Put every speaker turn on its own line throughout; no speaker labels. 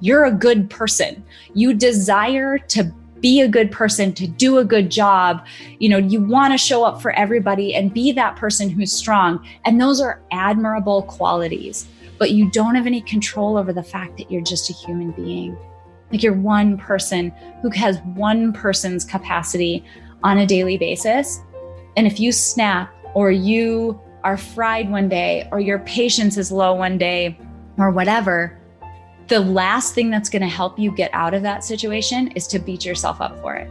you're a good person. You desire to be a good person, to do a good job. You know, you want to show up for everybody and be that person who's strong. And those are admirable qualities, but you don't have any control over the fact that you're just a human being. Like you're one person who has one person's capacity on a daily basis. And if you snap or you are fried one day or your patience is low one day or whatever, the last thing that's going to help you get out of that situation is to beat yourself up for it.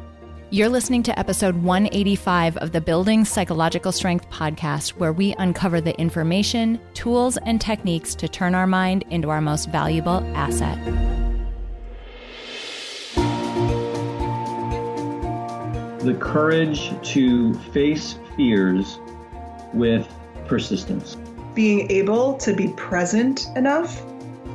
You're listening to episode 185 of the Building Psychological Strength podcast, where we uncover the information, tools, and techniques to turn our mind into our most valuable asset.
The courage to face fears with persistence.
Being able to be present enough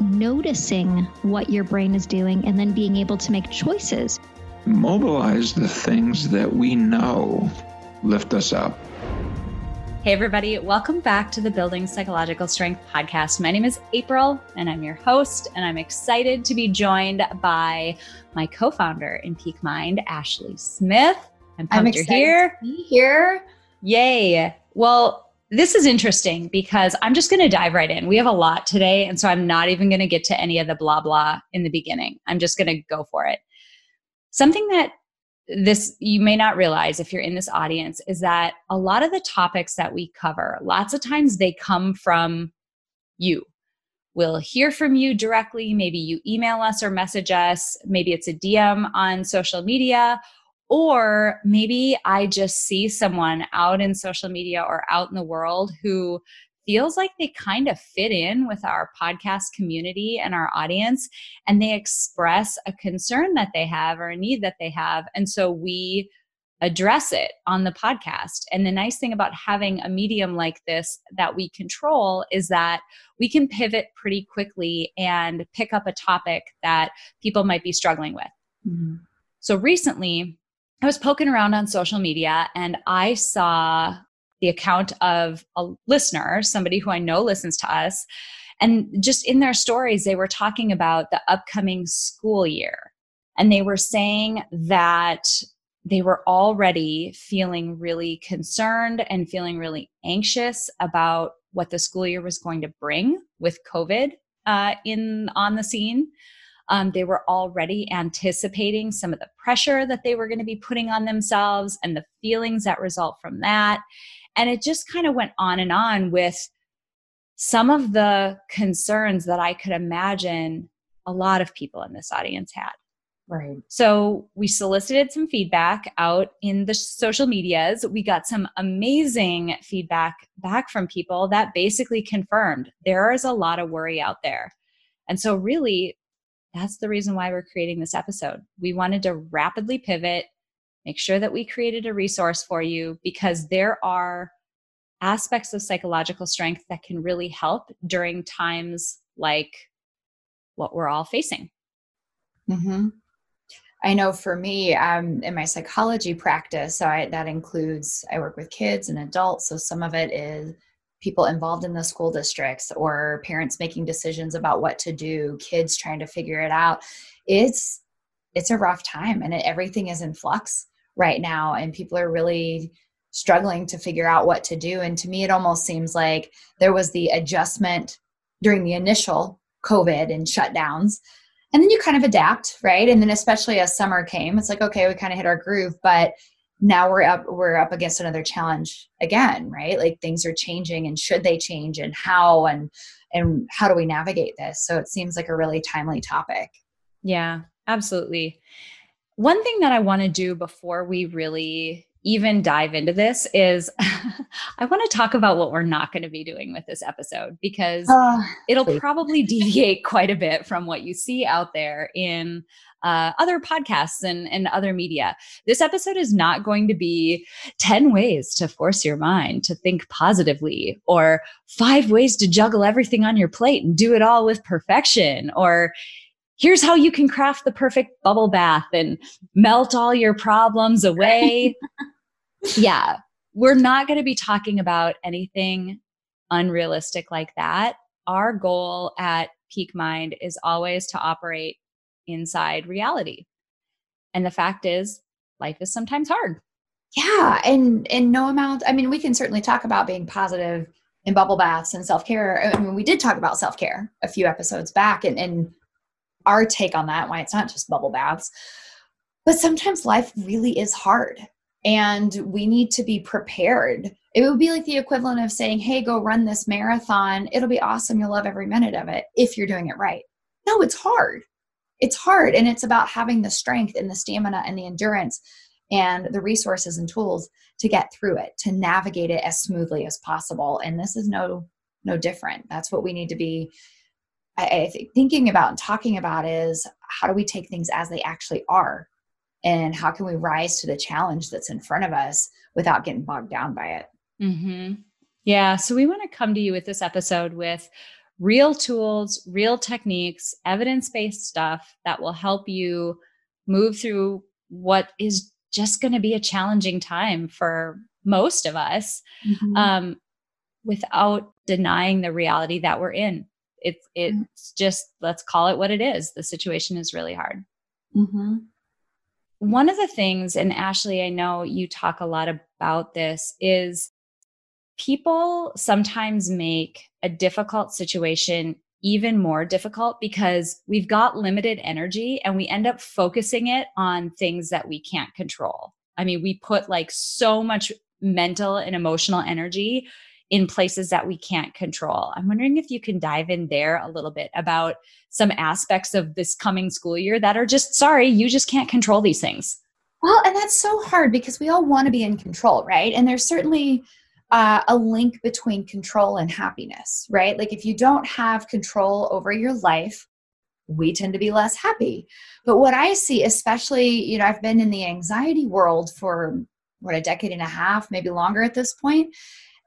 Noticing what your brain is doing and then being able to make choices
mobilize the things that we know lift us up.
Hey, everybody, welcome back to the Building Psychological Strength podcast. My name is April, and I'm your host, and I'm excited to be joined by my co founder in Peak Mind, Ashley Smith.
I'm pumped I'm you're here. To be here.
Yay. Well, this is interesting because I'm just going to dive right in. We have a lot today, and so I'm not even going to get to any of the blah blah in the beginning. I'm just going to go for it. Something that this you may not realize if you're in this audience is that a lot of the topics that we cover, lots of times they come from you. We'll hear from you directly. Maybe you email us or message us. Maybe it's a DM on social media. Or maybe I just see someone out in social media or out in the world who feels like they kind of fit in with our podcast community and our audience and they express a concern that they have or a need that they have and so we address it on the podcast and the nice thing about having a medium like this that we control is that we can pivot pretty quickly and pick up a topic that people might be struggling with mm-hmm. so recently I was poking around on social media and I saw the account of a listener, somebody who I know listens to us. And just in their stories, they were talking about the upcoming school year. And they were saying that they were already feeling really concerned and feeling really anxious about what the school year was going to bring with COVID uh, in on the scene. Um, they were already anticipating some of the pressure that they were going to be putting on themselves and the feelings that result from that. And it just kind of went on and on with some of the concerns that I could imagine a lot of people in this audience had.
Right.
So we solicited some feedback out in the social medias. We got some amazing feedback back from people that basically confirmed there is a lot of worry out there. And so, really, that's the reason why we're creating this episode. We wanted to rapidly pivot make sure that we created a resource for you because there are aspects of psychological strength that can really help during times like what we're all facing.
Mm-hmm. I know for me, um, in my psychology practice, so I, that includes I work with kids and adults. So some of it is people involved in the school districts or parents making decisions about what to do, kids trying to figure it out. It's it's a rough time, and it, everything is in flux right now and people are really struggling to figure out what to do. And to me it almost seems like there was the adjustment during the initial covid and shutdowns. And then you kind of adapt right? And then especially as summer came it's like okay we kind of hit our groove but now we're up we're up against another challenge again right? Like things are changing and should they change and how and and how do we navigate this? So it seems like a really timely topic.
Yeah absolutely. One thing that I want to do before we really even dive into this is I want to talk about what we're not going to be doing with this episode because uh, it'll please. probably deviate quite a bit from what you see out there in uh, other podcasts and, and other media. This episode is not going to be 10 ways to force your mind to think positively or five ways to juggle everything on your plate and do it all with perfection or here's how you can craft the perfect bubble bath and melt all your problems away. yeah, we're not going to be talking about anything unrealistic like that. Our goal at Peak Mind is always to operate inside reality. And the fact is, life is sometimes hard.
Yeah, and and no amount. I mean, we can certainly talk about being positive in bubble baths and self care. I mean, we did talk about self care a few episodes back, and and our take on that. Why it's not just bubble baths, but sometimes life really is hard, and we need to be prepared. It would be like the equivalent of saying, "Hey, go run this marathon. It'll be awesome. You'll love every minute of it if you're doing it right." No, it's hard it's hard and it's about having the strength and the stamina and the endurance and the resources and tools to get through it to navigate it as smoothly as possible and this is no no different. That's what we need to be I, I think thinking about and talking about is how do we take things as they actually are? And how can we rise to the challenge that's in front of us without getting bogged down by it?
Mm-hmm. yeah so we want to come to you with this episode with real tools, real techniques, evidence based stuff that will help you move through what is just going to be a challenging time for most of us mm-hmm. um, without denying the reality that we're in. It's it's just let's call it what it is. The situation is really hard. Mm-hmm. One of the things, and Ashley, I know you talk a lot about this, is people sometimes make a difficult situation even more difficult because we've got limited energy and we end up focusing it on things that we can't control. I mean, we put like so much mental and emotional energy in places that we can't control. I'm wondering if you can dive in there a little bit about some aspects of this coming school year that are just sorry, you just can't control these things.
Well, and that's so hard because we all want to be in control, right? And there's certainly uh, a link between control and happiness, right? Like if you don't have control over your life, we tend to be less happy. But what I see, especially, you know, I've been in the anxiety world for what a decade and a half, maybe longer at this point,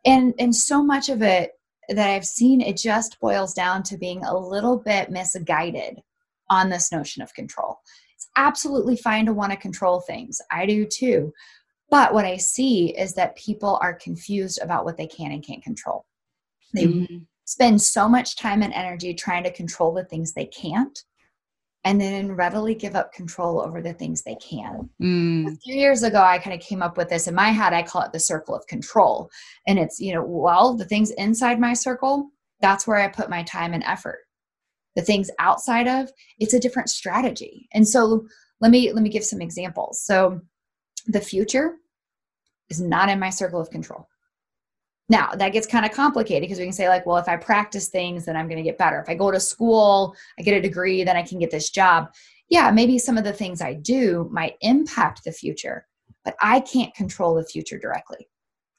and and so much of it that I've seen, it just boils down to being a little bit misguided on this notion of control. It's absolutely fine to want to control things. I do too. But what I see is that people are confused about what they can and can't control. They mm-hmm. spend so much time and energy trying to control the things they can't and then readily give up control over the things they can. Mm. A few years ago, I kind of came up with this in my head. I call it the circle of control. And it's, you know, well, the things inside my circle, that's where I put my time and effort. The things outside of, it's a different strategy. And so let me let me give some examples. So the future is not in my circle of control. Now, that gets kind of complicated because we can say, like, well, if I practice things, then I'm going to get better. If I go to school, I get a degree, then I can get this job. Yeah, maybe some of the things I do might impact the future, but I can't control the future directly.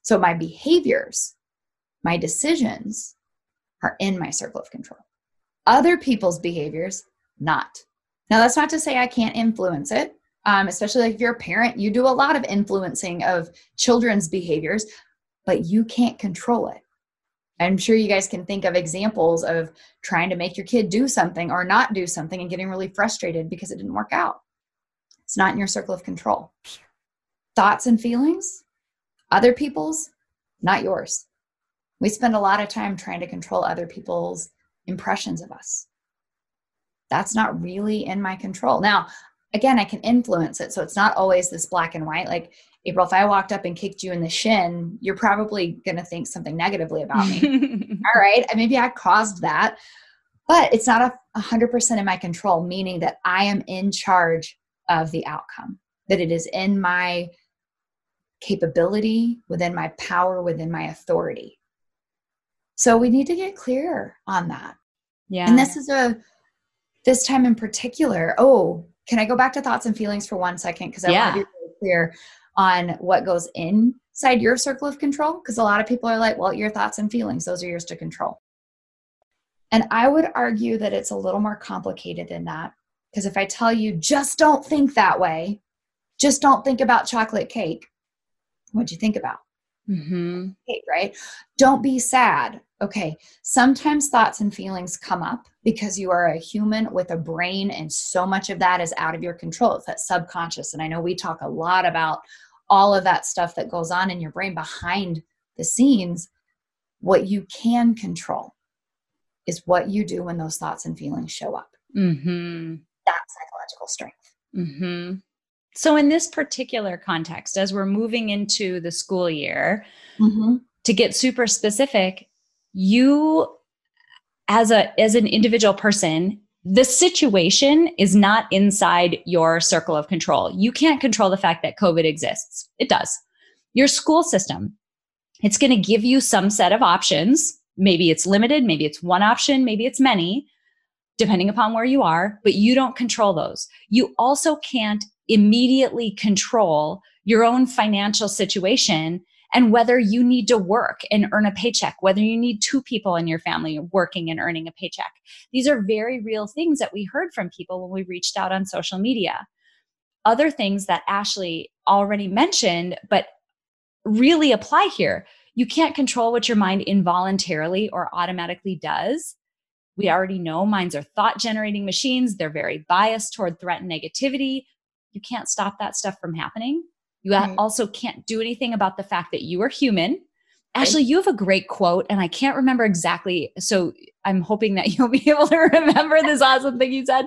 So my behaviors, my decisions are in my circle of control. Other people's behaviors, not. Now, that's not to say I can't influence it um, especially like if you're a parent, you do a lot of influencing of children's behaviors, but you can't control it. I'm sure you guys can think of examples of trying to make your kid do something or not do something and getting really frustrated because it didn't work out. It's not in your circle of control. Thoughts and feelings, other people's, not yours. We spend a lot of time trying to control other people's impressions of us. That's not really in my control. Now, again, I can influence it. So it's not always this black and white. Like, April, if I walked up and kicked you in the shin, you're probably going to think something negatively about me. All right. Maybe I caused that, but it's not a 100% in my control, meaning that I am in charge of the outcome, that it is in my capability, within my power, within my authority. So we need to get clear on that. Yeah. And this is a, this time in particular, oh, can I go back to thoughts and feelings for one second? Because I yeah. want to be really clear on what goes inside your circle of control. Because a lot of people are like, well, your thoughts and feelings, those are yours to control. And I would argue that it's a little more complicated than that. Because if I tell you, just don't think that way, just don't think about chocolate cake, what'd you think about?
Mm-hmm.
Cake, right? Don't be sad. Okay. Sometimes thoughts and feelings come up because you are a human with a brain, and so much of that is out of your control. It's that subconscious. And I know we talk a lot about all of that stuff that goes on in your brain behind the scenes. What you can control is what you do when those thoughts and feelings show up.
Mm-hmm.
That's psychological strength.
Mm-hmm. So, in this particular context, as we're moving into the school year,
mm-hmm.
to get super specific, you as a as an individual person the situation is not inside your circle of control. You can't control the fact that covid exists. It does. Your school system it's going to give you some set of options. Maybe it's limited maybe it's one option maybe it's many depending upon where you are but you don't control those. You also can't immediately control your own financial situation and whether you need to work and earn a paycheck, whether you need two people in your family working and earning a paycheck. These are very real things that we heard from people when we reached out on social media. Other things that Ashley already mentioned, but really apply here. You can't control what your mind involuntarily or automatically does. We already know minds are thought generating machines. They're very biased toward threat and negativity. You can't stop that stuff from happening. You right. also can't do anything about the fact that you are human. Ashley, you have a great quote, and I can't remember exactly. So I'm hoping that you'll be able to remember this awesome thing you said.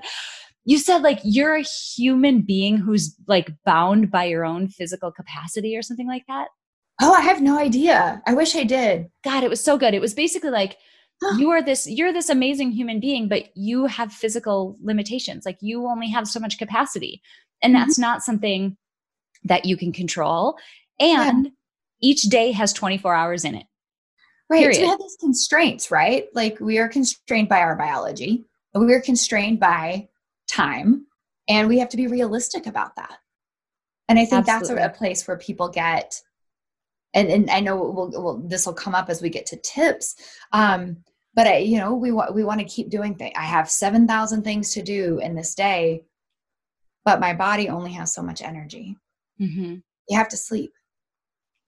You said, like, you're a human being who's like bound by your own physical capacity or something like that.
Oh, I have no idea. I wish I did.
God, it was so good. It was basically like, you are this you're this amazing human being but you have physical limitations like you only have so much capacity and mm-hmm. that's not something that you can control. And yeah. each day has 24 hours in it.
Right. So we have these constraints, right? Like we are constrained by our biology, we are constrained by time, and we have to be realistic about that. And I think Absolutely. that's a, a, place where people get, and, and I know we'll, we'll, this will come up as we get to tips. Um, but I, you know, we want we want to keep doing things. I have seven thousand things to do in this day, but my body only has so much energy.
Mm-hmm.
You have to sleep.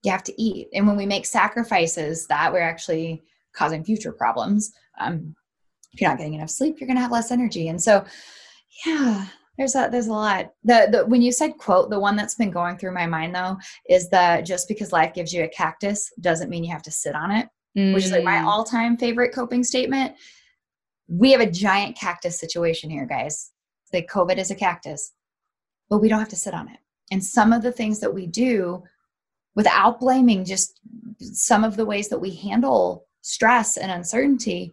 You have to eat. And when we make sacrifices, that we're actually causing future problems. Um, if you're not getting enough sleep, you're going to have less energy. And so, yeah, there's a there's a lot. The, the when you said quote, the one that's been going through my mind though is that just because life gives you a cactus doesn't mean you have to sit on it, mm. which is like my mm. all time favorite coping statement. We have a giant cactus situation here, guys. Like COVID is a cactus, but we don't have to sit on it. And some of the things that we do without blaming just some of the ways that we handle stress and uncertainty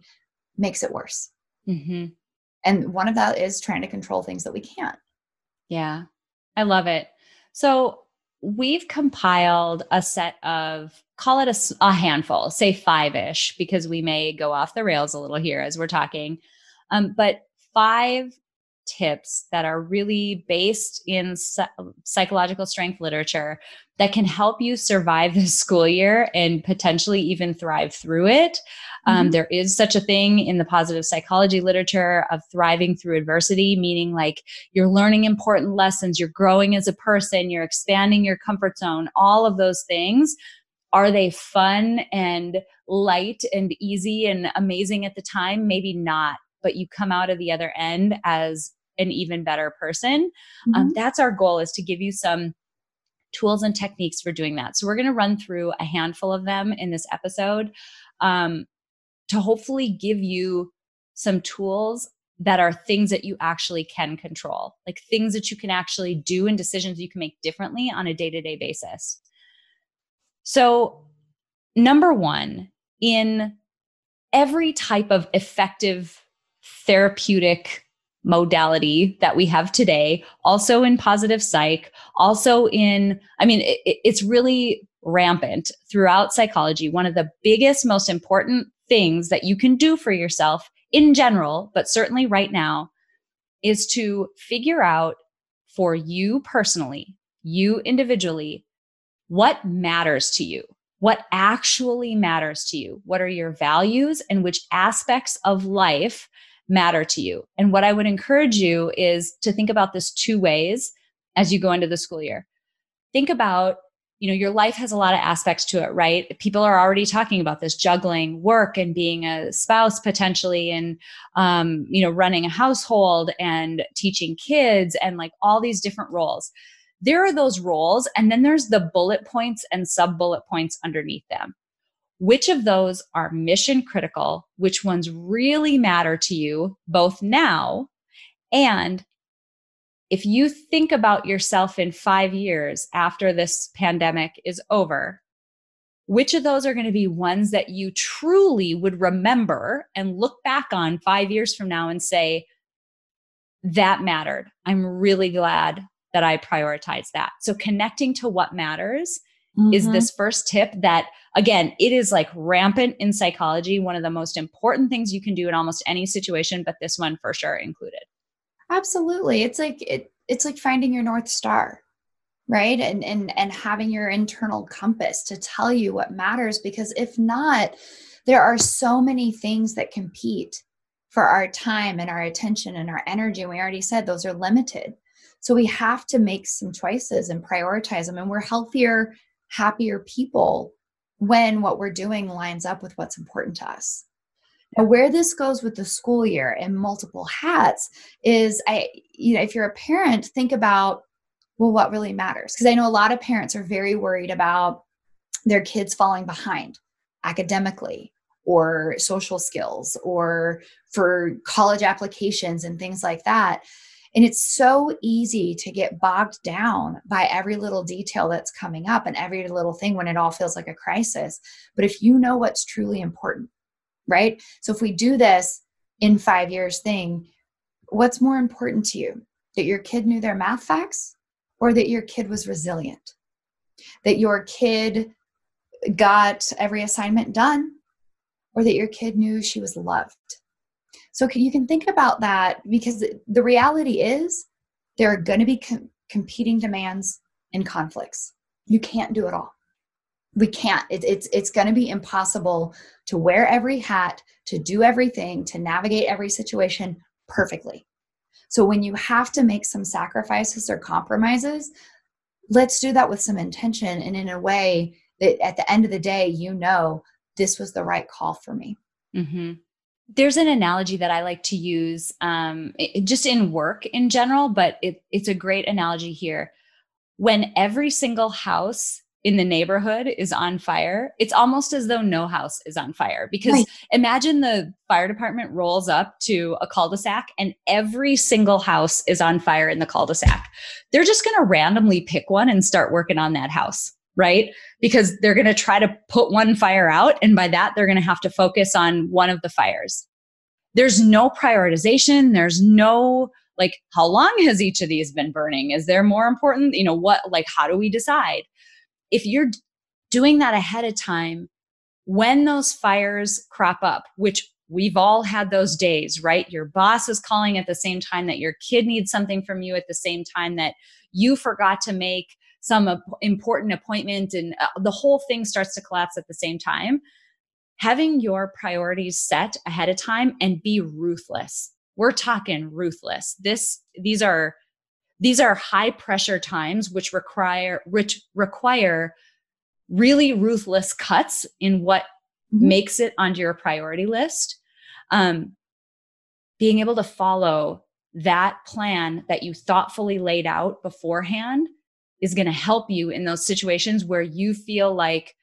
makes it worse.
Mm-hmm.
And one of that is trying to control things that we can't.
Yeah, I love it. So we've compiled a set of, call it a, a handful, say five ish, because we may go off the rails a little here as we're talking. Um, but five tips that are really based in psychological strength literature that can help you survive the school year and potentially even thrive through it. Um, mm-hmm. Um, there is such a thing in the positive psychology literature of thriving through adversity, meaning like you're learning important lessons, you're growing as a person, you're expanding your comfort zone, all of those things. Are they fun and light and easy and amazing at the time? Maybe not but you come out of the other end as an even better person. Um, mm-hmm. Um, that's our goal is to give you some tools and techniques for doing that. So we're going to run through a handful of them in this episode um, to hopefully give you some tools that are things that you actually can control, like things that you can actually do and decisions you can make differently on a day to day basis. So, number one, in every type of effective therapeutic modality that we have today, also in positive psych, also in, I mean, it, it's really rampant throughout psychology. One of the biggest, most important things that you can do for yourself in general, but certainly right now, is to figure out for you personally, you individually, what matters to you. What actually matters to you? What are your values and which aspects of life matter to you. And what I would encourage you is to think about this two ways as you go into the school year. Think about you know your life has a lot of aspects to it right people are already talking about this juggling work and being a spouse potentially and um, you know running a household and teaching kids and like all these different roles there are those roles and then there's the bullet points and sub bullet points underneath them which of those are mission critical which ones really matter to you both now and if you think about yourself in five years after this pandemic is over, which of those are going to be ones that you truly would remember and look back on five years from now and say, that mattered. I'm really glad that I prioritized that. So connecting to what matters mm-hmm. is this first tip that again, it is like rampant in psychology, one of the most important things you can do in almost any situation, but this one for sure included.
Absolutely. It's like it it's like finding your north star right and and and having your internal compass to tell you what matters because if not there are so many things that compete for our time and our attention and our energy and we already said those are limited so we have to make some choices and prioritize them and we're healthier happier people when what we're doing lines up with what's important to us now, where this goes with the school year and multiple hats is I, you know, if you're a parent, think about, well, what really matters? Because I know a lot of parents are very worried about their kids falling behind academically or social skills or for college applications and things like that. And it's so easy to get bogged down by every little detail that's coming up and every little thing when it all feels like a crisis. But if you know what's truly important, right? So if we do this in five years thing, what's more important to you? That your kid knew their math facts or that your kid was resilient? That your kid got every assignment done or that your kid knew she was loved? So you can think about that because the reality is there are going to be com- competing demands and conflicts. You can't do it all we can't it, it's it's going to be impossible to wear every hat to do everything to navigate every situation perfectly so when you have to make some sacrifices or compromises let's do that with some intention and in a way that at the end of the day you know this was the right call for me
mm-hmm. There's an analogy that i like to use um, it, just in work in general but it, it's a great analogy here when every single house in the neighborhood is on fire, it's almost as though no house is on fire. Because right. imagine the fire department rolls up to a cul de sac and every single house is on fire in the cul de sac. They're just going to randomly pick one and start working on that house, right? Because they're going to try to put one fire out. And by that, they're going to have to focus on one of the fires. There's no prioritization. There's no like, how long has each of these been burning? Is there more important? You know, what, like, how do we decide? if you're doing that ahead of time, when those fires crop up, which we've all had those days, right? Your boss is calling at the same time that your kid needs something from you at the same time that you forgot to make some important appointment and uh, the whole thing starts to collapse at the same time. Having your priorities set ahead of time and be ruthless. We're talking ruthless. This these are these are high pressure times which require which require really ruthless cuts in what mm-hmm. makes it onto your priority list um, being able to follow that plan that you thoughtfully laid out beforehand is going to help you in those situations where you feel like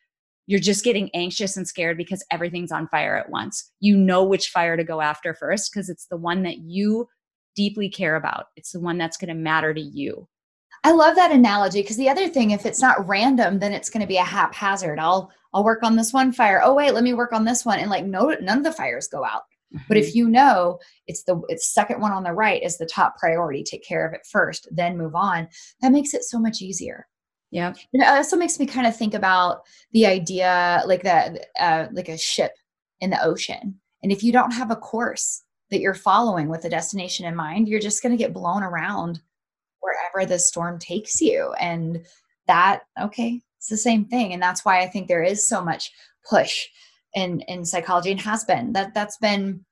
you're just getting anxious and scared because everything's on fire at once. You know which fire to go after first because it's the one that you deeply care about. It's the one that's going to matter to you.
I love that analogy because the other thing, if it's not random, then it's going to be a haphazard. I'll I'll work on this one fire. Oh wait, let me work on this one, and like no, none of the fires go out. Mm-hmm. But if mm-hmm. you know it's the it's second one on the right is the top priority, take care of it first, then move on. That makes it so much easier.
Yeah.
And it also makes me kind of think about the idea like that, uh, like a ship in the ocean. And if you don't have a course, that you're following with a destination in mind, you're just going to get blown around wherever the storm takes you. And that, okay, it's the same thing. And that's why I think there is so much push in, in psychology and has been that that's been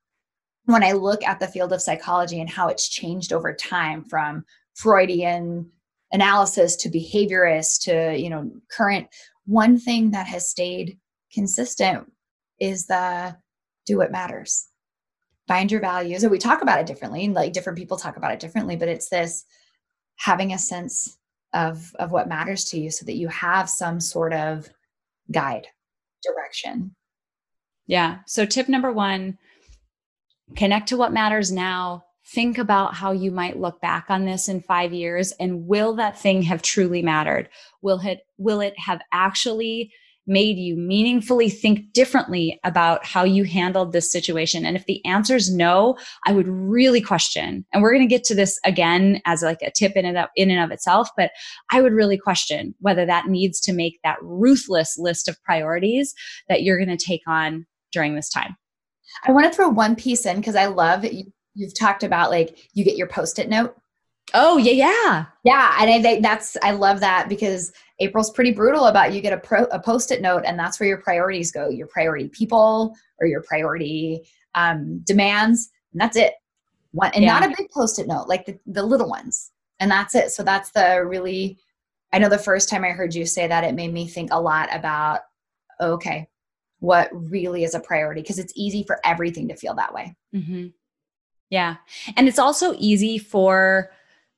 when I look at the field of psychology and how it's changed over time from Freudian analysis to behaviorist to, you know, current, one thing that has stayed consistent is the do what matters. Find your values. And we talk about it differently. and Like different people talk about it differently, but it's this having a sense of of what matters to you so that you have some sort of guide direction
yeah so tip number one connect to what matters now think about how you might look back on this in 5 years and will that thing have truly mattered will it will it have actually made you meaningfully think differently about how you handled this situation? And if the answer is no, I would really question. And we're going to get to this again as like a tip in and of, in and of itself, but I would really question whether that needs to make that ruthless list of priorities that you're going to take on during this time.
I want to throw one piece in because I love you, you've talked about like you get your post-it note
Oh yeah, yeah,
yeah. And I think that's I love that because April's pretty brutal about you get a pro, a post-it note, and that's where your priorities go. Your priority people or your priority um, demands, and that's it. One and yeah. not a big post-it note, like the, the little ones, and that's it. So that's the really. I know the first time I heard you say that, it made me think a lot about okay, what really is a priority because it's easy for everything to feel that way.
Mm-hmm. Yeah, and it's also easy for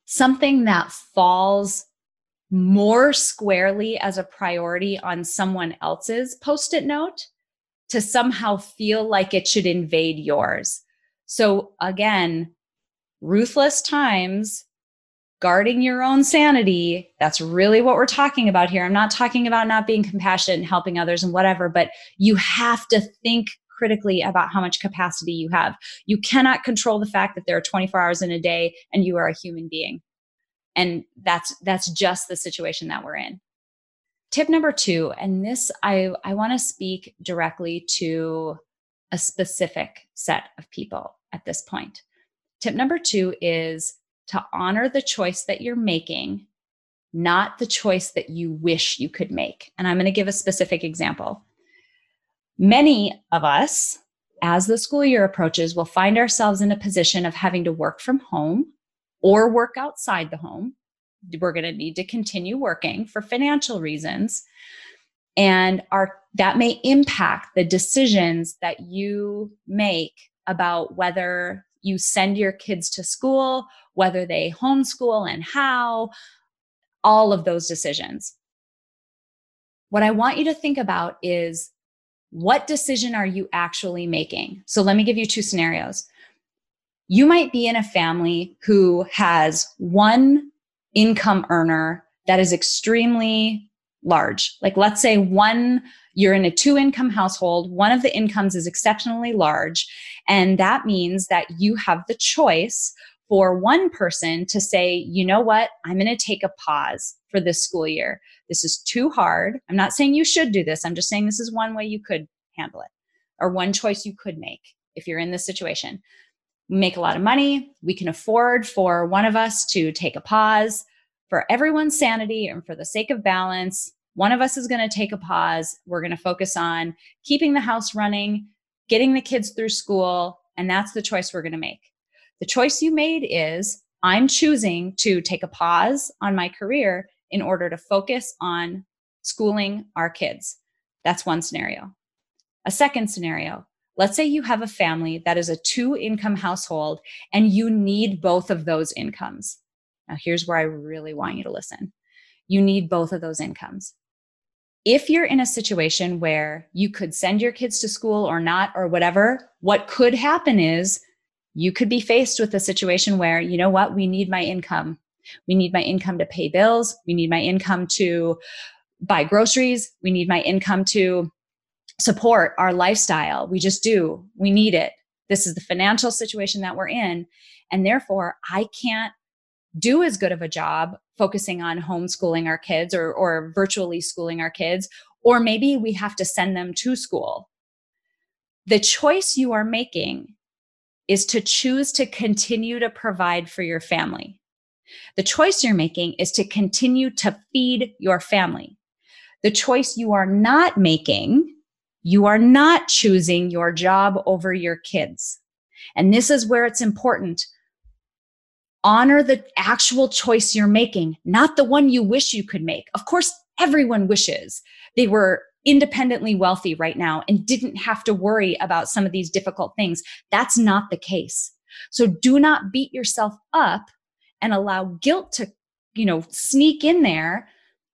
something that falls more squarely as a priority on someone else's post it note to somehow feel like it should invade yours. So, again, ruthless times, guarding your own sanity. That's really what we're talking about here. I'm not talking about not being compassionate and helping others and whatever, but you have to think critically about how much capacity you have. You cannot control the fact that there are 24 hours in a day and you are a human being. And that's that's just the situation that we're in. Tip number 2, and this I I want to speak directly to a specific set of people at this point. Tip number 2 is to honor the choice that you're making not the choice that you wish you could make. And I'm going to give a specific example. Many of us, as the school year approaches, will find ourselves in a position of having to work from home or work outside the home. We're going to need to continue working for financial reasons. And our, that may impact the decisions that you make about whether you send your kids to school, whether they homeschool and how, all of those decisions. What I want you to think about is what decision are you actually making? So let me give you two scenarios. You might be in a family who has one income earner that is extremely large. Like, let's say one, you're in a two income household, one of the incomes is exceptionally large. And that means that you have the choice for one person to say, you know what, I'm going to take a pause for this school year. This is too hard. I'm not saying you should do this. I'm just saying this is one way you could handle it or one choice you could make if you're in this situation. Make a lot of money. We can afford for one of us to take a pause for everyone's sanity and for the sake of balance. One of us is going to take a pause. We're going to focus on keeping the house running, getting the kids through school, and that's the choice we're going to make. The choice you made is I'm choosing to take a pause on my career in order to focus on schooling our kids. That's one scenario. A second scenario, let's say you have a family that is a two income household and you need both of those incomes. Now, here's where I really want you to listen. You need both of those incomes. If you're in a situation where you could send your kids to school or not, or whatever, what could happen is you could be faced with a situation where, you know what, we need my income. We need my income to pay bills. We need my income to buy groceries. We need my income to support our lifestyle. We just do. We need it. This is the financial situation that we're in. And therefore, I can't do as good of a job focusing on homeschooling our kids or, or virtually schooling our kids. Or maybe we have to send them to school. The choice you are making is to choose to continue to provide for your family. The choice you're making is to continue to feed your family. The choice you are not making, you are not choosing your job over your kids. And this is where it's important. Honor the actual choice you're making, not the one you wish you could make. Of course, everyone wishes they were independently wealthy right now and didn't have to worry about some of these difficult things. That's not the case. So do not beat yourself up and allow guilt to, you know, sneak in there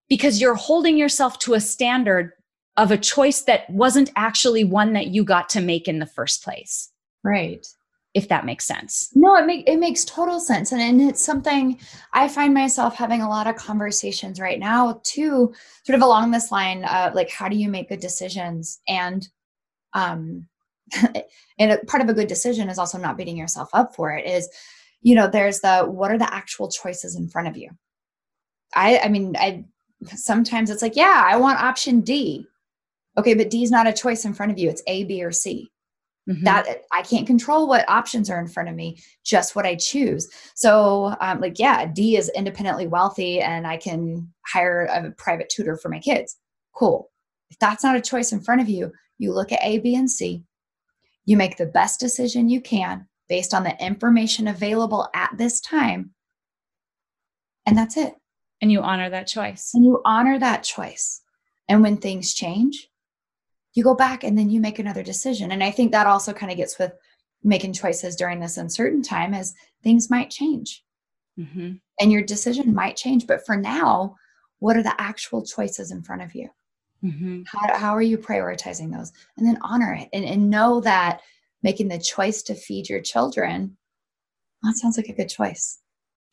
because you're holding yourself to a standard of a choice that wasn't actually one that you got to make in the first place.
Right.
If that makes sense.
No, it make, it makes total sense. And, and it's something I find myself having a lot of conversations right now too, sort of along this line, uh, like how do you make good decisions? And um and a, part of a good decision is also not beating yourself up for it is you know there's the what are the actual choices in front of you i i mean i sometimes it's like yeah i want option d okay but d is not a choice in front of you it's a b or c mm-hmm. that i can't control what options are in front of me just what i choose. So um, like yeah d is independently wealthy and i can hire a private tutor for my kids. Cool. If that's not a choice in front of you you look at a b and c. You make the best decision you can based on the information available at this time. And that's it.
And you honor that choice.
And you honor that choice. And when things change you go back and then you make another decision. And I think that also kind of gets with making choices during this uncertain time as things might change. Mm-hmm. And your decision might change. But for now, what are the actual choices in front of you? Mm-hmm. How, how are you prioritizing those? And then honor it and, and know that making the choice to feed your children, that sounds like a good choice.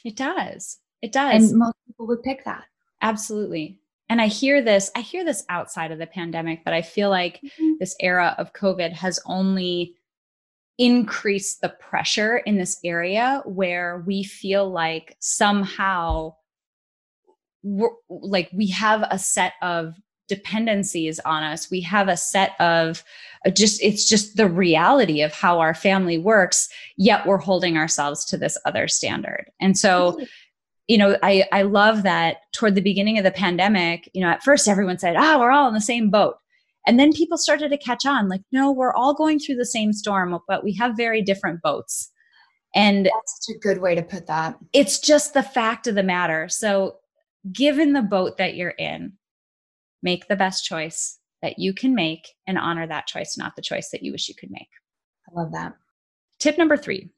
It does. It does.
And most people would pick that.
Absolutely and I hear this, I hear this outside of the pandemic, but I feel like mm-hmm. this era of COVID has only increased the pressure in this area where we feel like somehow like we have a set of dependencies on us. We have a set of uh, just it's just the reality of how our family works yet we're holding ourselves to this other standard. And so you know, I, I love that toward the beginning of the pandemic, you know, at first everyone said, oh, we're all in the same boat. And then people started to catch on like, no, we're all going through the same storm, but we have very different boats. And
that's such a good way to put that.
It's just the fact of the matter. So, given the boat that you're in, make the best choice that you can make and honor that choice, not the choice that you wish you could make.
I love that.
Tip number three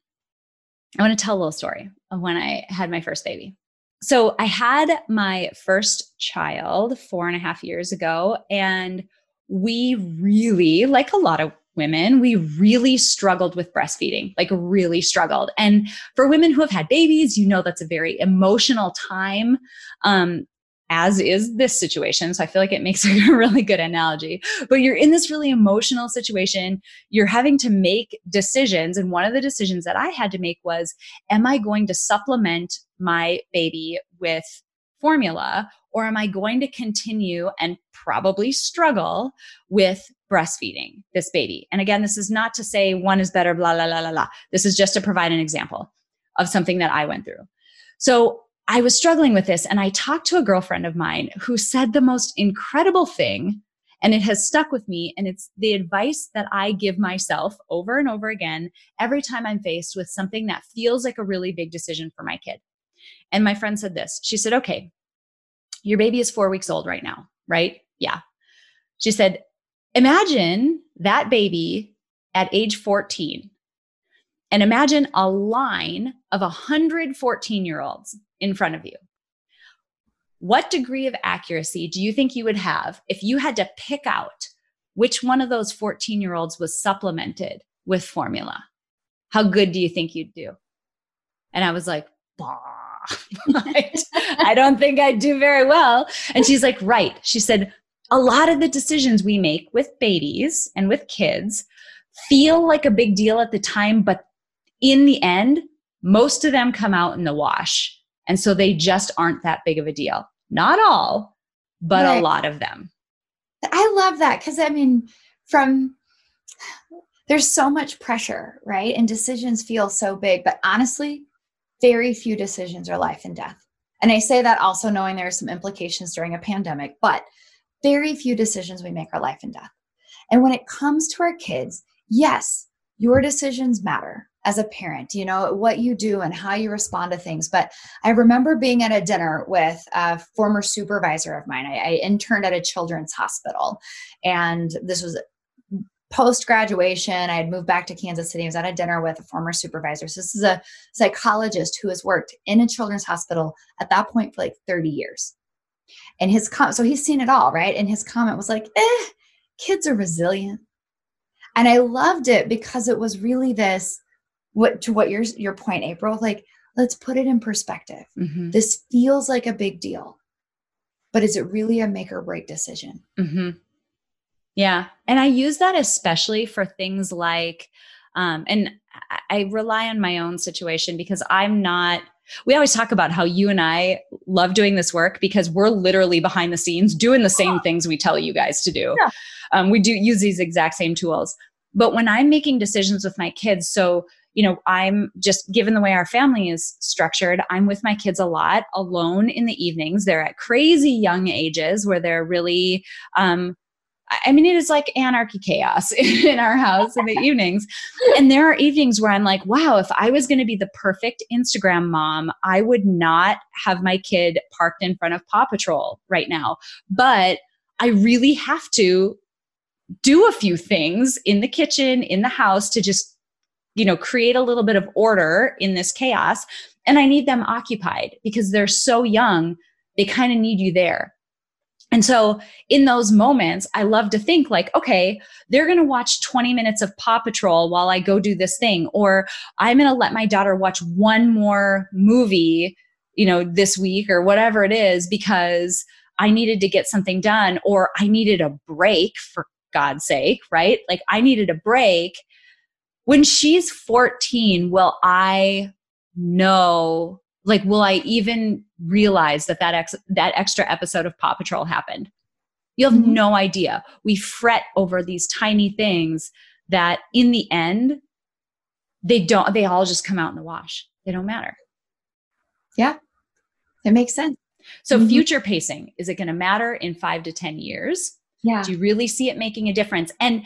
I want to tell a little story of when I had my first baby. So I had my first child four and a half years ago, and we really, like a lot of women, we really struggled with breastfeeding, like really struggled. And for women who have had babies, you know that's a very emotional time. Um, as is this situation. So I feel like it makes a really good analogy. But you're in this really emotional situation. You're having to make decisions. And one of the decisions that I had to make was Am I going to supplement my baby with formula? Or am I going to continue and probably struggle with breastfeeding this baby? And again, this is not to say one is better, blah, blah, blah, blah, blah. This is just to provide an example of something that I went through. So I was struggling with this and I talked to a girlfriend of mine who said the most incredible thing and it has stuck with me and it's the advice that I give myself over and over again every time I'm faced with something that feels like a really big decision for my kid. And my friend said this. She said, "Okay, your baby is 4 weeks old right now, right? Yeah." She said, "Imagine that baby at age 14 and imagine a line of 114 year olds in front of you. What degree of accuracy do you think you would have if you had to pick out which one of those 14 year olds was supplemented with formula? How good do you think you'd do? And I was like, I don't think I'd do very well. And she's like, right. She said, a lot of the decisions we make with babies and with kids feel like a big deal at the time, but in the end, most of them come out in the wash. And so they just aren't that big of a deal. Not all, but right. a lot of them.
I love that because I mean, from there's so much pressure, right? And decisions feel so big, but honestly, very few decisions are life and death. And I say that also knowing there are some implications during a pandemic, but very few decisions we make are life and death. And when it comes to our kids, yes, your decisions matter. as a parent, you know, what you do and how you respond to things. But I remember being at a dinner with a former supervisor of mine. I, I interned at a children's hospital, and this was post graduation. I had moved back to Kansas City. I was at a dinner with a former supervisor. So, this is a psychologist who has worked in a children's hospital at that point for like 30 years. And his comment, so he's seen it all, right? And his comment was like, eh, kids are resilient. And I loved it because it was really this what to what your your point april like let's put it in perspective mm-hmm. this feels like a big deal but is it really a make or break decision
mm-hmm. Yeah and i use that especially for things like um, and I rely on my own situation because i'm not we always talk about how you and I love doing this work because we're literally behind the scenes doing the same things we tell you guys to do. Yeah. Um, we do use these exact same tools. But when I'm making decisions with my kids, so you know, I'm just given the way our family is structured, I'm with my kids a lot alone in the evenings. They're at crazy young ages where they're really, um, I mean, it is like anarchy chaos in our house in the evenings. And there are evenings where I'm like, wow, if I was going to be the perfect Instagram mom, I would not have my kid parked in front of Paw Patrol right now. But I really have to do a few things in the kitchen, in the house to just you know, create a little bit of order in this chaos. And I need them occupied because they're so young, they kind of need you there. And so in those moments, I love to think like, okay, they're going to watch 20 minutes of Paw Patrol while I go do this thing, or I'm going to let my daughter watch one more movie, you know, this week or whatever it is because I needed to get something done or I needed a break for God's sake, right? Like I needed a break when she's 14 will i know like will i even realize that that ex- that extra episode of paw patrol happened? You have mm-hmm. no idea. We fret over these tiny things that in the end they don't they all just come out in the wash. They don't matter.
Yeah. It makes sense.
So mm-hmm. future pacing is it going to matter in 5 to 10 years?
Yeah.
Do you really see it making a difference? And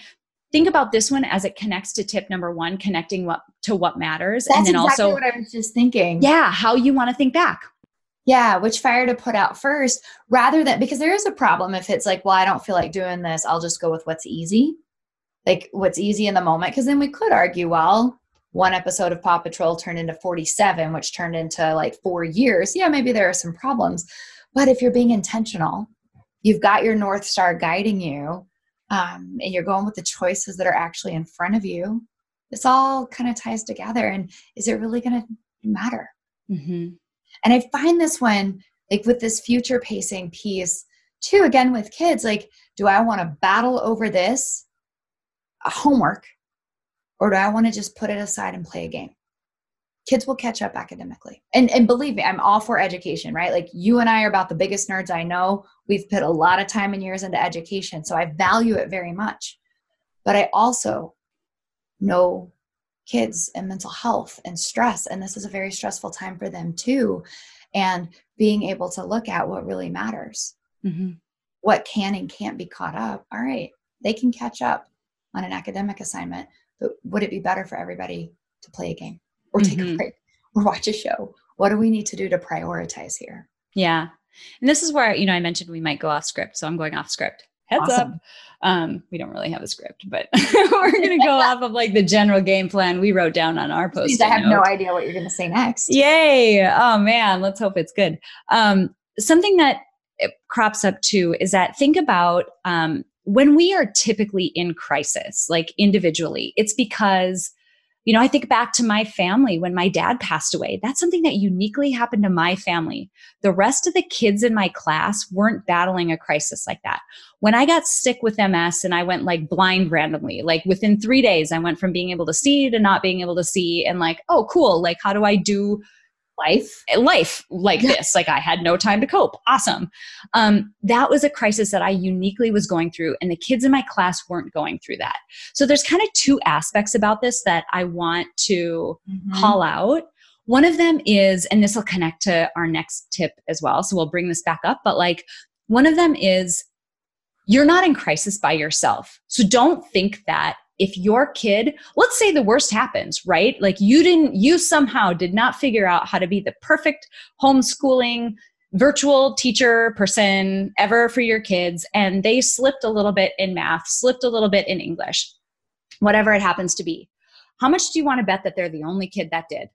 think about this one as it connects to tip number one connecting what to what matters
That's and then exactly also what i was just thinking.
Yeah how you want to think back.
Yeah which fire to put out first rather than because there is a problem if it's like well i don't feel like doing this i'll just go with what's easy. Like what's easy in the moment because then we could argue well one episode of paw patrol turned into 47 which turned into like four years. Yeah maybe there are some problems but if you're being intentional you've got your north star guiding you um, and you're going with the choices that are actually in front of you this all kind of ties together. And is it really going to matter? Mm-hmm. and i find this one like with this future pacing piece too again with kids like do i want to battle over this homework or do i want to just put it aside and play a game kids will catch up academically. And and believe me, I'm all for education, right? Like you and I are about the biggest nerds I know. We've put a lot of time and years into education, so I value it very much. But I also know kids and mental health and stress and this is a very stressful time for them too and being able to look at what really matters. Mm-hmm. What can and can't be caught up. All right, they can catch up on an academic assignment, but would it be better for everybody to play a game? Or take mm-hmm. a break or watch a show. What do we need to do to prioritize here?
Yeah. And this is where, you know, I mentioned we might go off script. So I'm going off script. Heads awesome. up. Um, we don't really have a script, but we're going to go off of like the general game plan we wrote down on our post.
I have note. no idea what you're going to say next.
Yay. Oh man, let's hope it's good. Um, something that crops up too is that think about um, when we are typically in crisis, like individually, it's because you know, I think back to my family when my dad passed away. That's something that uniquely happened to my family. The rest of the kids in my class weren't battling a crisis like that. When I got sick with MS and I went like blind randomly, like within three days, I went from being able to see to not being able to see and like, oh, cool. Like, how do I do life life like yeah. this like i had no time to cope. Awesome. Um, that was a crisis that i uniquely was going through and the kids in my class weren't going through that. So there's kind of two aspects about this that i want to mm-hmm. call out. One of them is and this will connect to our next tip as well so we'll bring this back up but like one of them is you're not in crisis by yourself. So don't think that if your kid, let's say the worst happens, right? Like you didn't, you somehow did not figure out how to be the perfect homeschooling virtual teacher person ever for your kids, and they slipped a little bit in math, slipped a little bit in English, whatever it happens to be. How much do you want to bet that they're the only kid that did?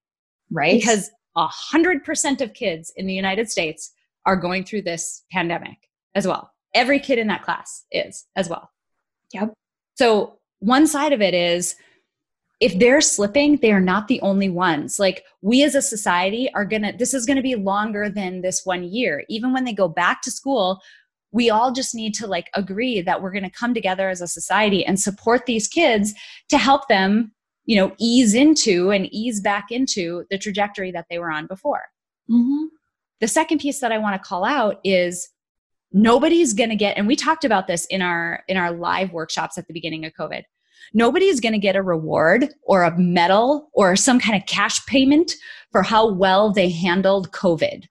Right.
Because a hundred percent of kids in the United States are going through this pandemic as well. Every kid in that class is as well.
Yep.
So one side of it is if they're slipping, they are not the only ones. Like we as a society are gonna, this is gonna be longer than this one year. Even when they go back to school, we all just need to like agree that we're gonna come together as a society and support these kids to help them, you know, ease into and ease back into the trajectory that they were on before.
Mm-hmm.
The second piece that I wanna call out is nobody's going to get and we talked about this in our in our live workshops at the beginning of covid nobody's going to get a reward or a medal or some kind of cash payment for how well they handled covid.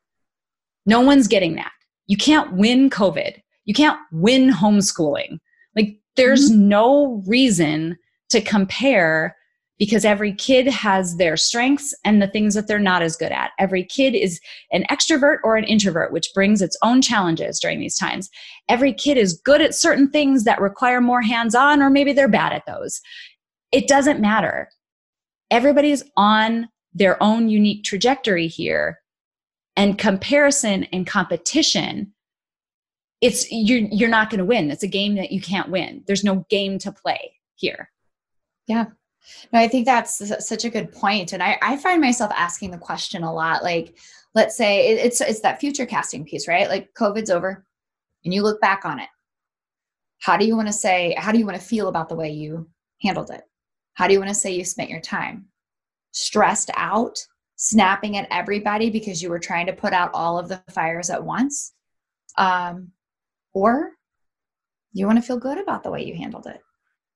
No one's getting that. You can't win covid. You can't win homeschooling. Like there's mm-hmm. no reason to compare because every kid has their strengths and the things that they're not as good at. Every kid is an extrovert or an introvert, which brings its own challenges during these times. Every kid is good at certain things that require more hands on, or maybe they're bad at those. It doesn't matter. Everybody's on their own unique trajectory here. And comparison and competition it's you're you're not going to win. It's a game that you can't win. There's no game to play here.
Yeah. No, I think that's such a good point. And I, I find myself asking the question a lot. Like, let's say it's it's that future casting piece, right? Like COVID's over and you look back on it. How do you want to say, how do you want to feel about the way you handled it? How do you want to say you spent your time? Stressed out, snapping at everybody because you were trying to put out all of the fires at once? Um, or you want to feel good about the way you handled it?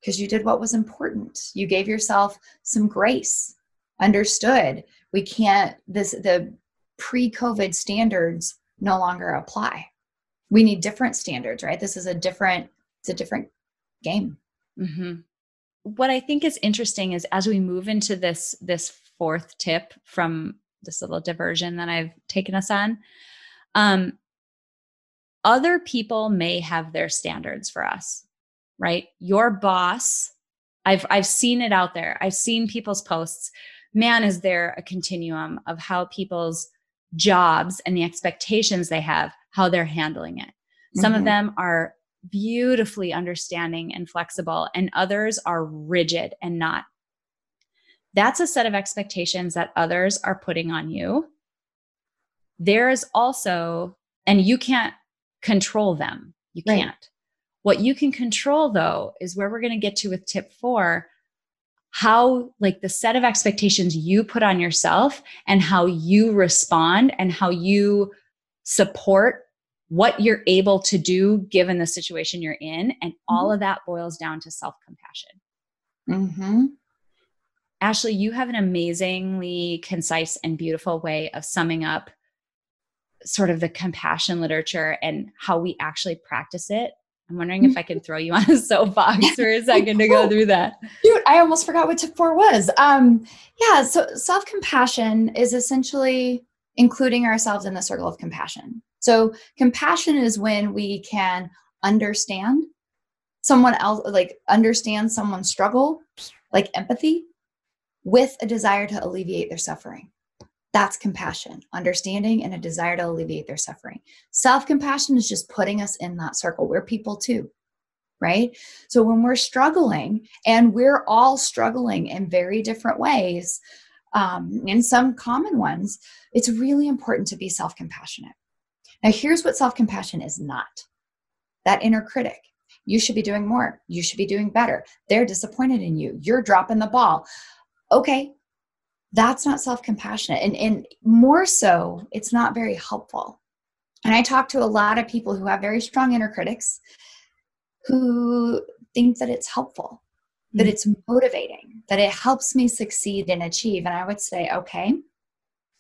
Because you did what was important. You gave yourself some grace. Understood. We can't this the pre-COVID standards no longer apply. We need different standards, right? This is a different it's a different game.
Mm-hmm. What I think is interesting is as we move into this this fourth tip from this little diversion that I've taken us on, um, other people may have their standards for us right? Your boss, I've I've seen it out there. I've seen people's posts. Man, is there a continuum of how people's jobs and the expectations they have, how they're handling it. Some mm-hmm. of them are beautifully understanding and flexible, and others are rigid and not. That's a set of expectations that others are putting on you. There's also, and you can't control them. You right. can't. What you can control though is where we're going to get to with tip four how like the set of expectations you put on yourself and how you respond and how you support what you're able to do given the situation you're in and all mm-hmm. of that boils down to self-compassion
mm-hmm.
ashley you have an amazingly concise and beautiful way of summing up sort of the compassion literature and how we actually practice it I'm wondering if I can throw you on a soapbox for a second to go through that.
Dude, I almost forgot what tip four was. Um, yeah, so self compassion is essentially including ourselves in the circle of compassion. So, compassion is when we can understand someone else, like understand someone's struggle, like empathy, with a desire to alleviate their suffering. That's compassion, understanding, and a desire to alleviate their suffering. Self compassion is just putting us in that circle. We're people too, right? So when we're struggling, and we're all struggling in very different ways, um, and some common ones, it's really important to be self compassionate. Now, here's what self compassion is not that inner critic. You should be doing more. You should be doing better. They're disappointed in you. You're dropping the ball. Okay, that's not self-compassionate. And, and more so it's not very helpful. And i talk to a lot of people who have very strong inner critics who think that it's helpful mm-hmm. that it's motivating that it helps me succeed and achieve. And i would say okay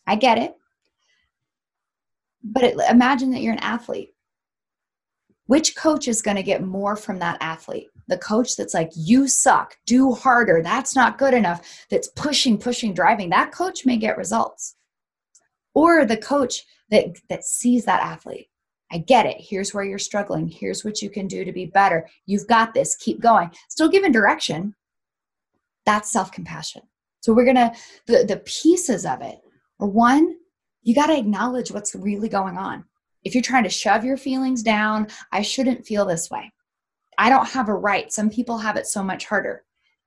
i get it. But it, imagine that you're an athlete. Which coach is going to get more from that athlete? The coach that's like, you suck, do harder, that's not good enough, that's pushing, pushing, driving. That coach may get results. Or the coach that, that sees that athlete. I get it. Here's where you're struggling. Here's what you can do to be better. You've got this. Keep going. Still giving direction. That's self compassion. So we're going to, the, the pieces of it are one, you got to acknowledge what's really going on if you're trying to shove your feelings down, I shouldn't feel this way. I don't have a right. Some people have it so much harder.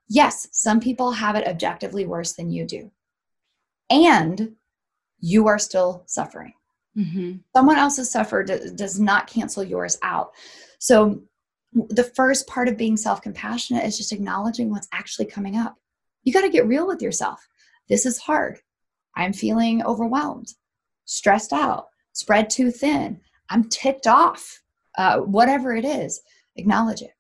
Yes, some people have it objectively worse than you do. And you are still suffering. Mm-hmm. Someone else's suffer does not cancel yours out. So, the first part of being self compassionate is just acknowledging what's actually coming up. You got to get real with yourself. This is hard. I'm feeling overwhelmed, stressed out spread too thin, I'm ticked off, uh, whatever it is, acknowledge it.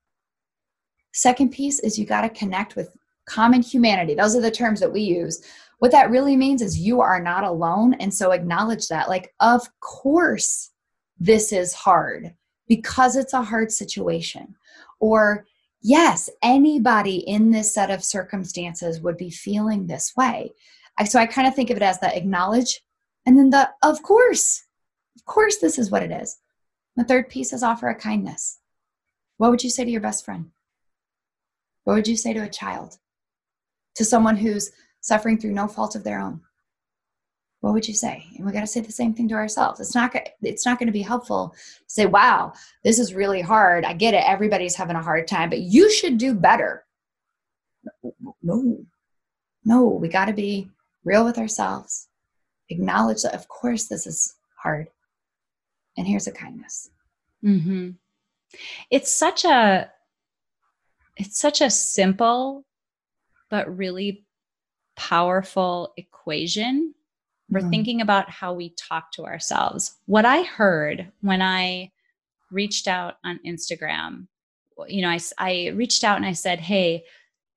Second piece is you got to connect with common humanity. Those are the terms that we use. What that really means is you are not alone. And so acknowledge that. Like, of course, this is hard because it's a hard situation. Or, yes, anybody in this set of circumstances would be feeling this way. So I kind of think of it as the acknowledge and then the of course. Of course, this is what it is. The third piece is offer a kindness. What would you say to your best friend? What would you say to a child? To someone who's suffering through no fault of their own? What would you say? And we got to say the same thing to ourselves. It's not it's not going to be helpful to say, "Wow, this is really hard. I get it. Everybody's having a hard time, but you should do better." No. No, we got to be real with ourselves. Acknowledge that of course this is hard and here's a kindness
mm-hmm. It's such a it's such a simple but really powerful equation. We're mm-hmm. thinking about how we talk to ourselves. What i heard when i reached out on instagram you know I, I reached out and i said hey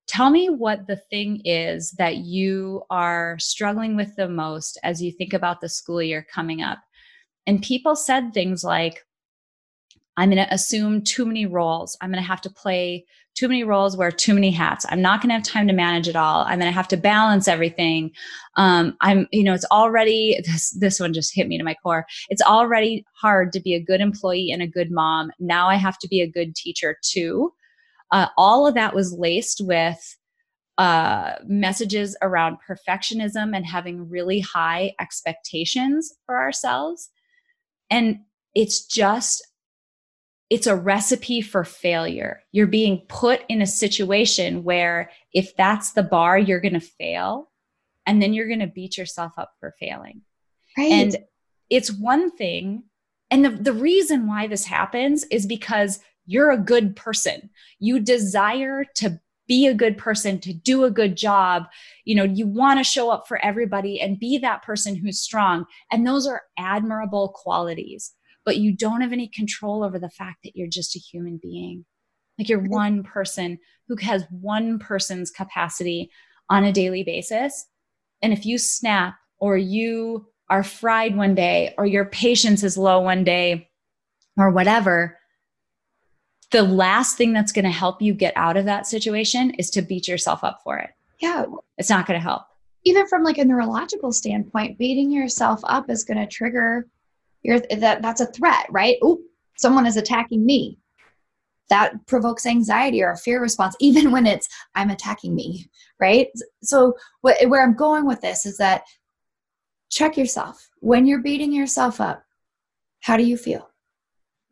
tell me what the thing is that you are struggling with the most as you think about the school year coming up. And people said things like, I'm going to assume too many roles. I'm going to have to play too many roles, wear too many hats. I'm not going to have time to manage it all. I'm going to have to balance everything. Um, I'm, you know, it's already this. This one just hit me to my core. It's already hard to be a good employee and a good mom. Now I have to be a good teacher too. Uh, all of that was laced with uh, messages around perfectionism and having really high expectations for ourselves and it's just, it's a recipe for failure. You're being put in a situation where if that's the bar, you're going to fail. And then you're going to beat yourself up for failing. Right. And it's one thing. And the, the reason why this happens is because you're a good person. You desire to be a good person, to do a good job. You know, you want to show up for everybody and be that person who's strong. And those are admirable qualities, but you don't have any control over the fact that you're just a human being. Like you're one person who has one person's capacity on a daily basis. And if you snap or you are fried one day or your patience is low one day or whatever, the last thing that's going to help you get out of that situation is to beat yourself up for it.
Yeah.
It's not going to help.
Even from like a neurological standpoint, beating yourself up is going to trigger your that that's a threat, right? Oh, someone is attacking me. That provokes anxiety or a fear response, even when it's I'm attacking me, right? So what, where I'm going with this is that check yourself when you're beating yourself up. How do you feel?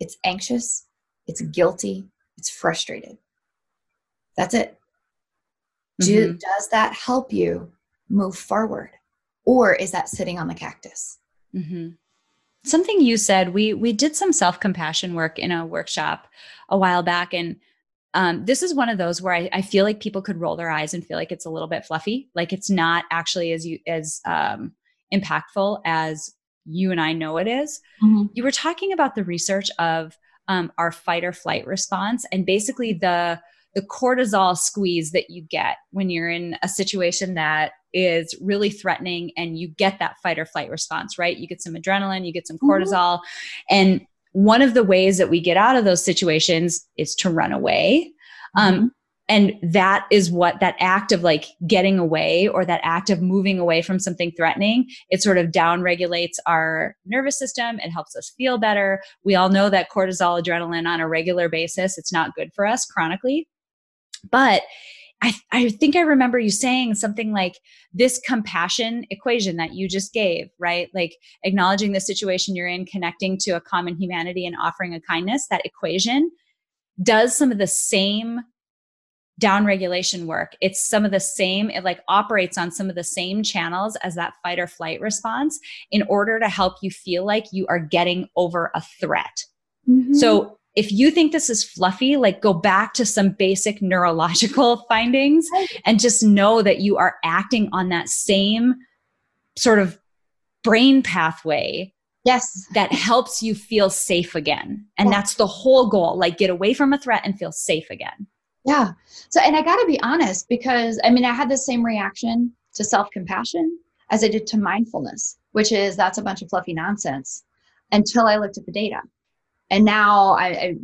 It's anxious, it's guilty, it's frustrated. That's it. Mm-hmm. Do, does that help you move forward? Or is that sitting on the cactus?
Mm-hmm. Something you said, we we did some self-compassion work in a workshop a while back. And um, this is one of those where I, I, feel like people could roll their eyes and feel like it's a little bit fluffy, like it's not actually as you as um, impactful as you and I know it is. Mm-hmm. You were talking about the research of um, our fight or flight response and basically the the cortisol squeeze that you get when you're in a situation that is really threatening and you get that fight or flight response right you get some adrenaline you get some mm-hmm. cortisol mm-hmm. and one of the ways that we get out of those situations is to run away. Um, mm-hmm. and that is what that act of like getting away or that act of moving away from something threatening, it sort of down regulates our nervous system. It helps us feel better. We all know that cortisol, adrenaline on a regular basis, it's not good for us chronically. But I, I think I remember you saying something like this compassion equation that you just gave, right? Like acknowledging the situation you're in, connecting to a common humanity and offering a kindness, that equation does some of the same down regulation work. It's some of the same, it like operates on some of the same channels as that fight or flight response in order to help you feel like you are getting over a threat. Mm-hmm. So if you think this is fluffy, like go back to some basic neurological findings and just know that you are acting on that same sort of brain pathway.
Yes.
That helps you feel safe again. And yeah. that's the whole goal like get away from a threat and feel safe again.
Yeah. So, and I got to be honest because I mean, I had the same reaction to self compassion as I did to mindfulness, which is that's a bunch of fluffy nonsense until I looked at the data and now I, I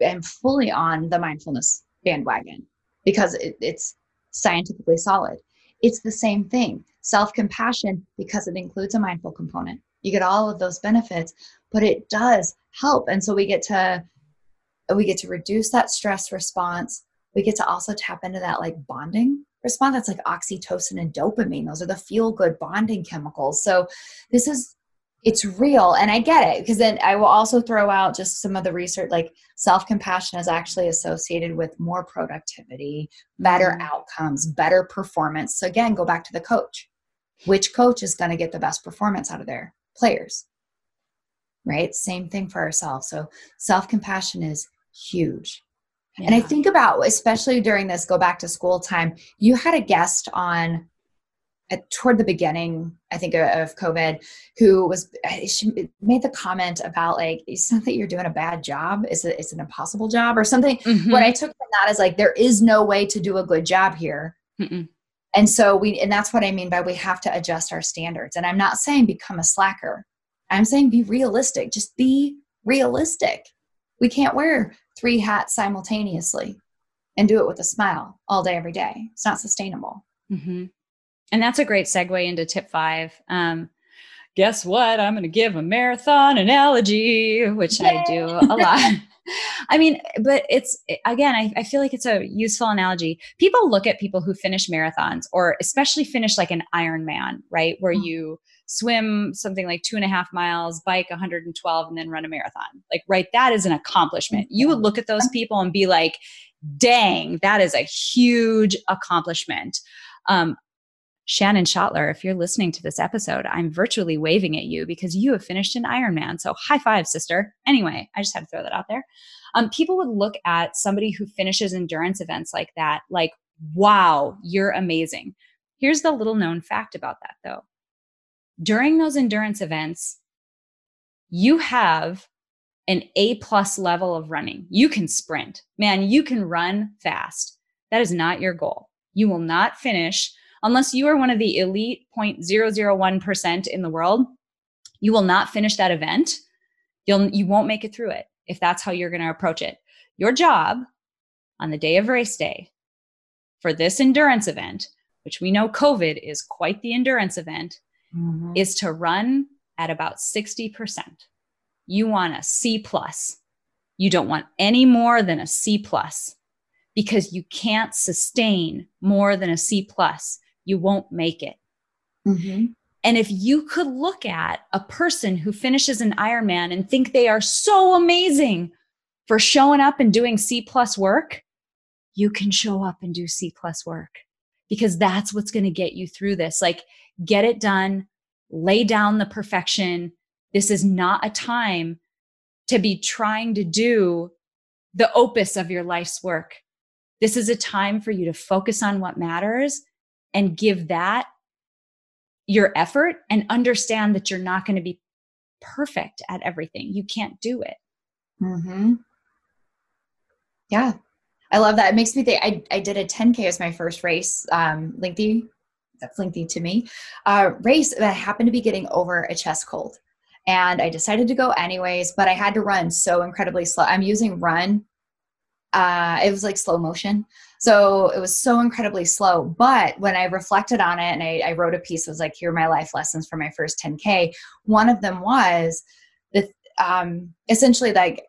am fully on the mindfulness bandwagon because it, it's scientifically solid. It's the same thing. Self compassion, because it includes a mindful component. You get all of those benefits, but it does help. And so we get to we get to reduce that stress response. We get to also tap into that like bonding response. That's like oxytocin and dopamine. Those are the feel good bonding chemicals. So this is it's real and i get it because then i will also throw out just some of the research like self-compassion is actually associated with more productivity better mm-hmm. outcomes better performance. So again go back to the coach. Which coach is going to get the best performance out of their players? Right? Same thing for ourselves. So self-compassion is huge. Yeah. and i think about especially during this go back to school time you had a guest on at, toward the beginning, I think of COVID, who was she made the comment about like it's not that you're doing a bad job; it's a, it's an impossible job or something. Mm-hmm. What I took from that is like there is no way to do a good job here. Mm-mm. And so we, and that's what I mean by we have to adjust our standards. And I'm not saying become a slacker. I'm saying be realistic. Just be realistic. We can't wear three hats simultaneously and do it with a smile all day, every day. It's not sustainable.
Mm-hmm. And that's a great segue into tip five. Um, guess what? I'm going to give a marathon analogy, which Yay! I do a lot. I mean, but it's again, I, I, feel like it's a useful analogy. People look at people who finish marathons or especially finish like an Ironman, right? Where mm-hmm. you swim something like two and a half miles, bike 112, and then run a marathon. Like, right, that is an accomplishment. You would look at those people and be like, dang, that is a huge accomplishment. Um, Shannon Schottler, if you're listening to this episode, I'm virtually waving at you because you have finished an Ironman. So high five, sister. Anyway, I just had to throw that out there. Um, people would look at somebody who finishes endurance events like that, like, wow, you're amazing. Here's the little known fact about that, though. During those endurance events, you have an A plus level of running. You can sprint. Man, you can run fast. That is not your goal. You will not finish unless you are one of the elite 0.001% in the world, you will not finish that event. You'll you won't make it through it if that's how you're going to approach it. Your job on the day of race day for this endurance event, which we know COVID is quite the endurance event, mm-hmm. is to run at about 60%. You want a C plus. You don't want any more than a C plus because you can't sustain more than a C plus you won't make it. Mm-hmm. And if you could look at a person who finishes an Ironman and think they are so amazing for showing up and doing C plus work, you can show up and do C plus work because that's what's going to get you through this. Like, get it done, lay down the perfection. This is not a time to be trying to do the opus of your life's work. This is a time for you to focus on what matters and give that your effort and understand that you're not going to be perfect at everything. You can't do it.
Mm-hmm. Yeah. I love that. It makes me think I, I did a 10K as my first race, um, lengthy, that's lengthy to me, uh, race that happened to be getting over a chest cold. and I decided to go anyways, but I had to run so incredibly slow. I'm using run. Uh, it was like slow motion. So it was so incredibly slow. But when I reflected on it and I, I wrote a piece, it was like, here are my life lessons for my first 10K. One of them was that um, essentially like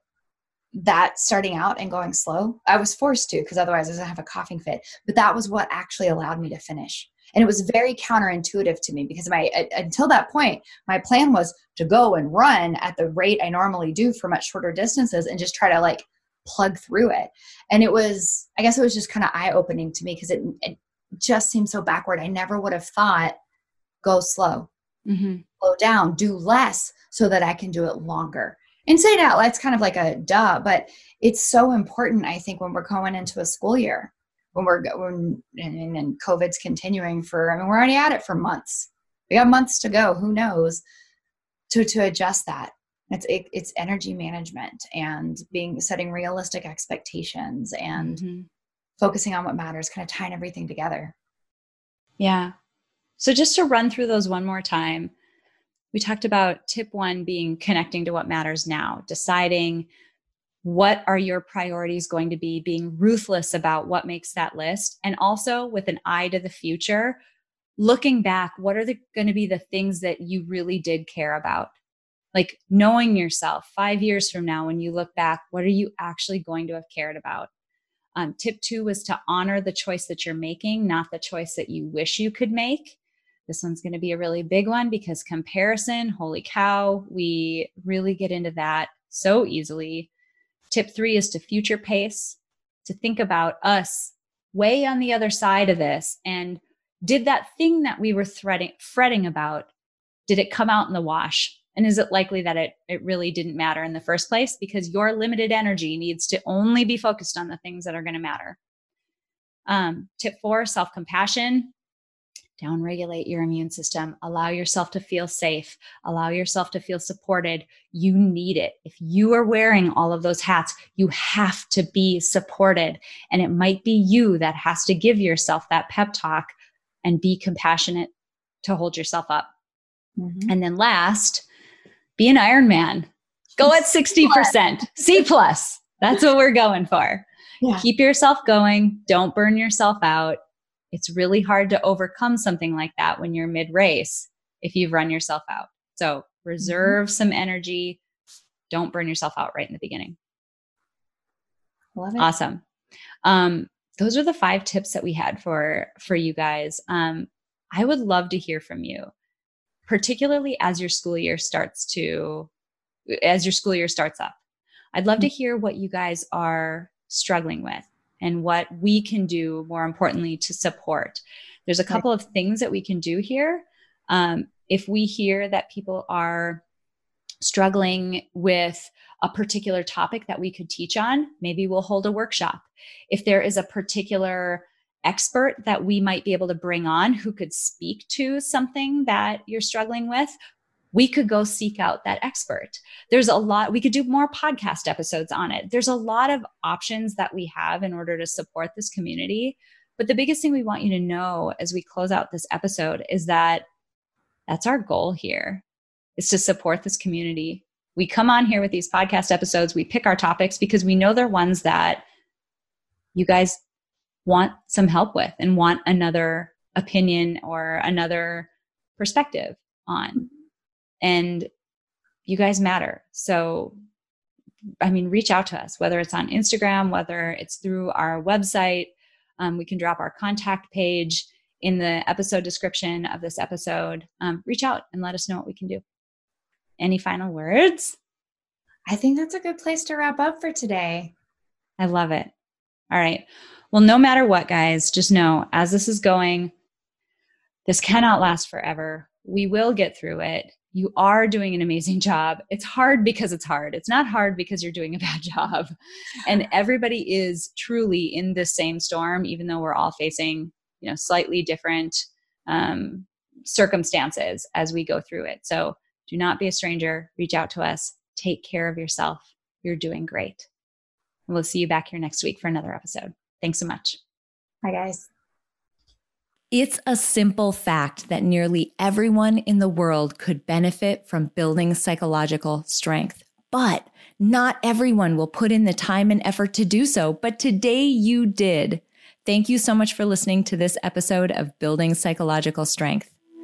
that starting out and going slow. I was forced to because otherwise I was gonna have a coughing fit. But that was what actually allowed me to finish and it was very counterintuitive to me because my until that point my plan was to go and run at the rate i normally do for much shorter distances and just try to like plug through it and it was i guess it was just kind of eye-opening to me because it, it just seemed so backward i never would have thought go slow mm-hmm. slow down do less so that i can do it longer and say that that's kind of like a duh but it's so important i think when we're going into a school year when we're when and, and COVID's continuing for. I mean, we're already at it for months. We have months to go. Who knows? To to adjust that. It's it, it's energy management and being setting realistic expectations and mm-hmm. focusing on what matters, kind of tying everything together.
Yeah. So just to run through those one more time, we talked about tip one being connecting to what matters now, deciding what are your priorities going to be being ruthless about what makes that list and also with an eye to the future looking back what are the, going to be the things that you really did care about like knowing yourself five years from now when you look back what are you actually going to have cared about um, tip two was to honor the choice that you're making not the choice that you wish you could make this one's going to be a really big one because comparison holy cow we really get into that so easily Tip three is to future pace, to think about us way on the other side of this. And did that thing that we were threading, fretting about, did it come out in the wash? And is it likely that it, it really didn't matter in the first place? Because your limited energy needs to only be focused on the things that are going to matter. Um, tip four self compassion downregulate your immune system, allow yourself to feel safe, allow yourself to feel supported. You need it. If you are wearing all of those hats, you have to be supported. And it might be you that has to give yourself that pep talk and be compassionate to hold yourself up. Mm-hmm. And then last, be an Iron Man. Go at 60%. C plus. That's what we're going for. Yeah. Keep yourself going. Don't burn yourself out it's really hard to overcome something like that when you're mid race if you've run yourself out. So reserve mm-hmm. some energy. Don't burn yourself out right in the beginning.
Love it.
Awesome. Um, those are the five tips that we had for for you guys. Um, I would love to hear from you, particularly as your school year starts to as your school year starts up. I'd love to mm-hmm. hear what you guys are struggling with and what we can do more importantly to support there's a couple of things that we can do here um, if we hear that people are struggling with a particular topic that we could teach on maybe we'll hold a workshop if there is a particular expert that we might be able to bring on who could speak to something that you're struggling with we could go seek out that expert. There's a lot, we could do more podcast episodes on it. There's a lot of options that we have in order to support this community. But the biggest thing we want you to know as we close out this episode is that that's our goal here is to support this community. We come on here with these podcast episodes, we pick our topics because we know they're ones that you guys want some help with and want another opinion or another perspective on and you guys matter. So, I mean, reach out to us, whether it's on Instagram, whether it's through our website. Um, we can drop our contact page in the episode description of this episode. Um, reach out and let us know what we can do. Any final words?
I think that's a good place to wrap up for today.
I love it. All right. Well, no matter what, guys, just know as this is going, this cannot last forever. We will get through it you are doing an amazing job. It's hard because it's hard. It's not hard because you're doing a bad job. And everybody is truly in this same storm, even though we're all facing, you know, slightly different um, circumstances as we go through it. So do not be a stranger. Reach out to us. Take care of yourself. You're doing great. And we'll see you back here next week for another episode. Thanks so much.
Bye, guys.
It's a simple fact that nearly everyone in the world could benefit from building psychological strength, but not everyone will put in the time and effort to do so. But today you did. Thank you so much for listening to this episode of Building Psychological Strength.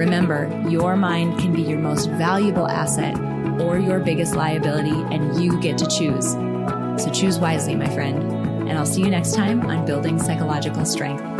Remember, your mind can be your most valuable asset or your biggest liability, and you get to choose. So choose wisely, my friend. And I'll see you next time on Building Psychological Strength.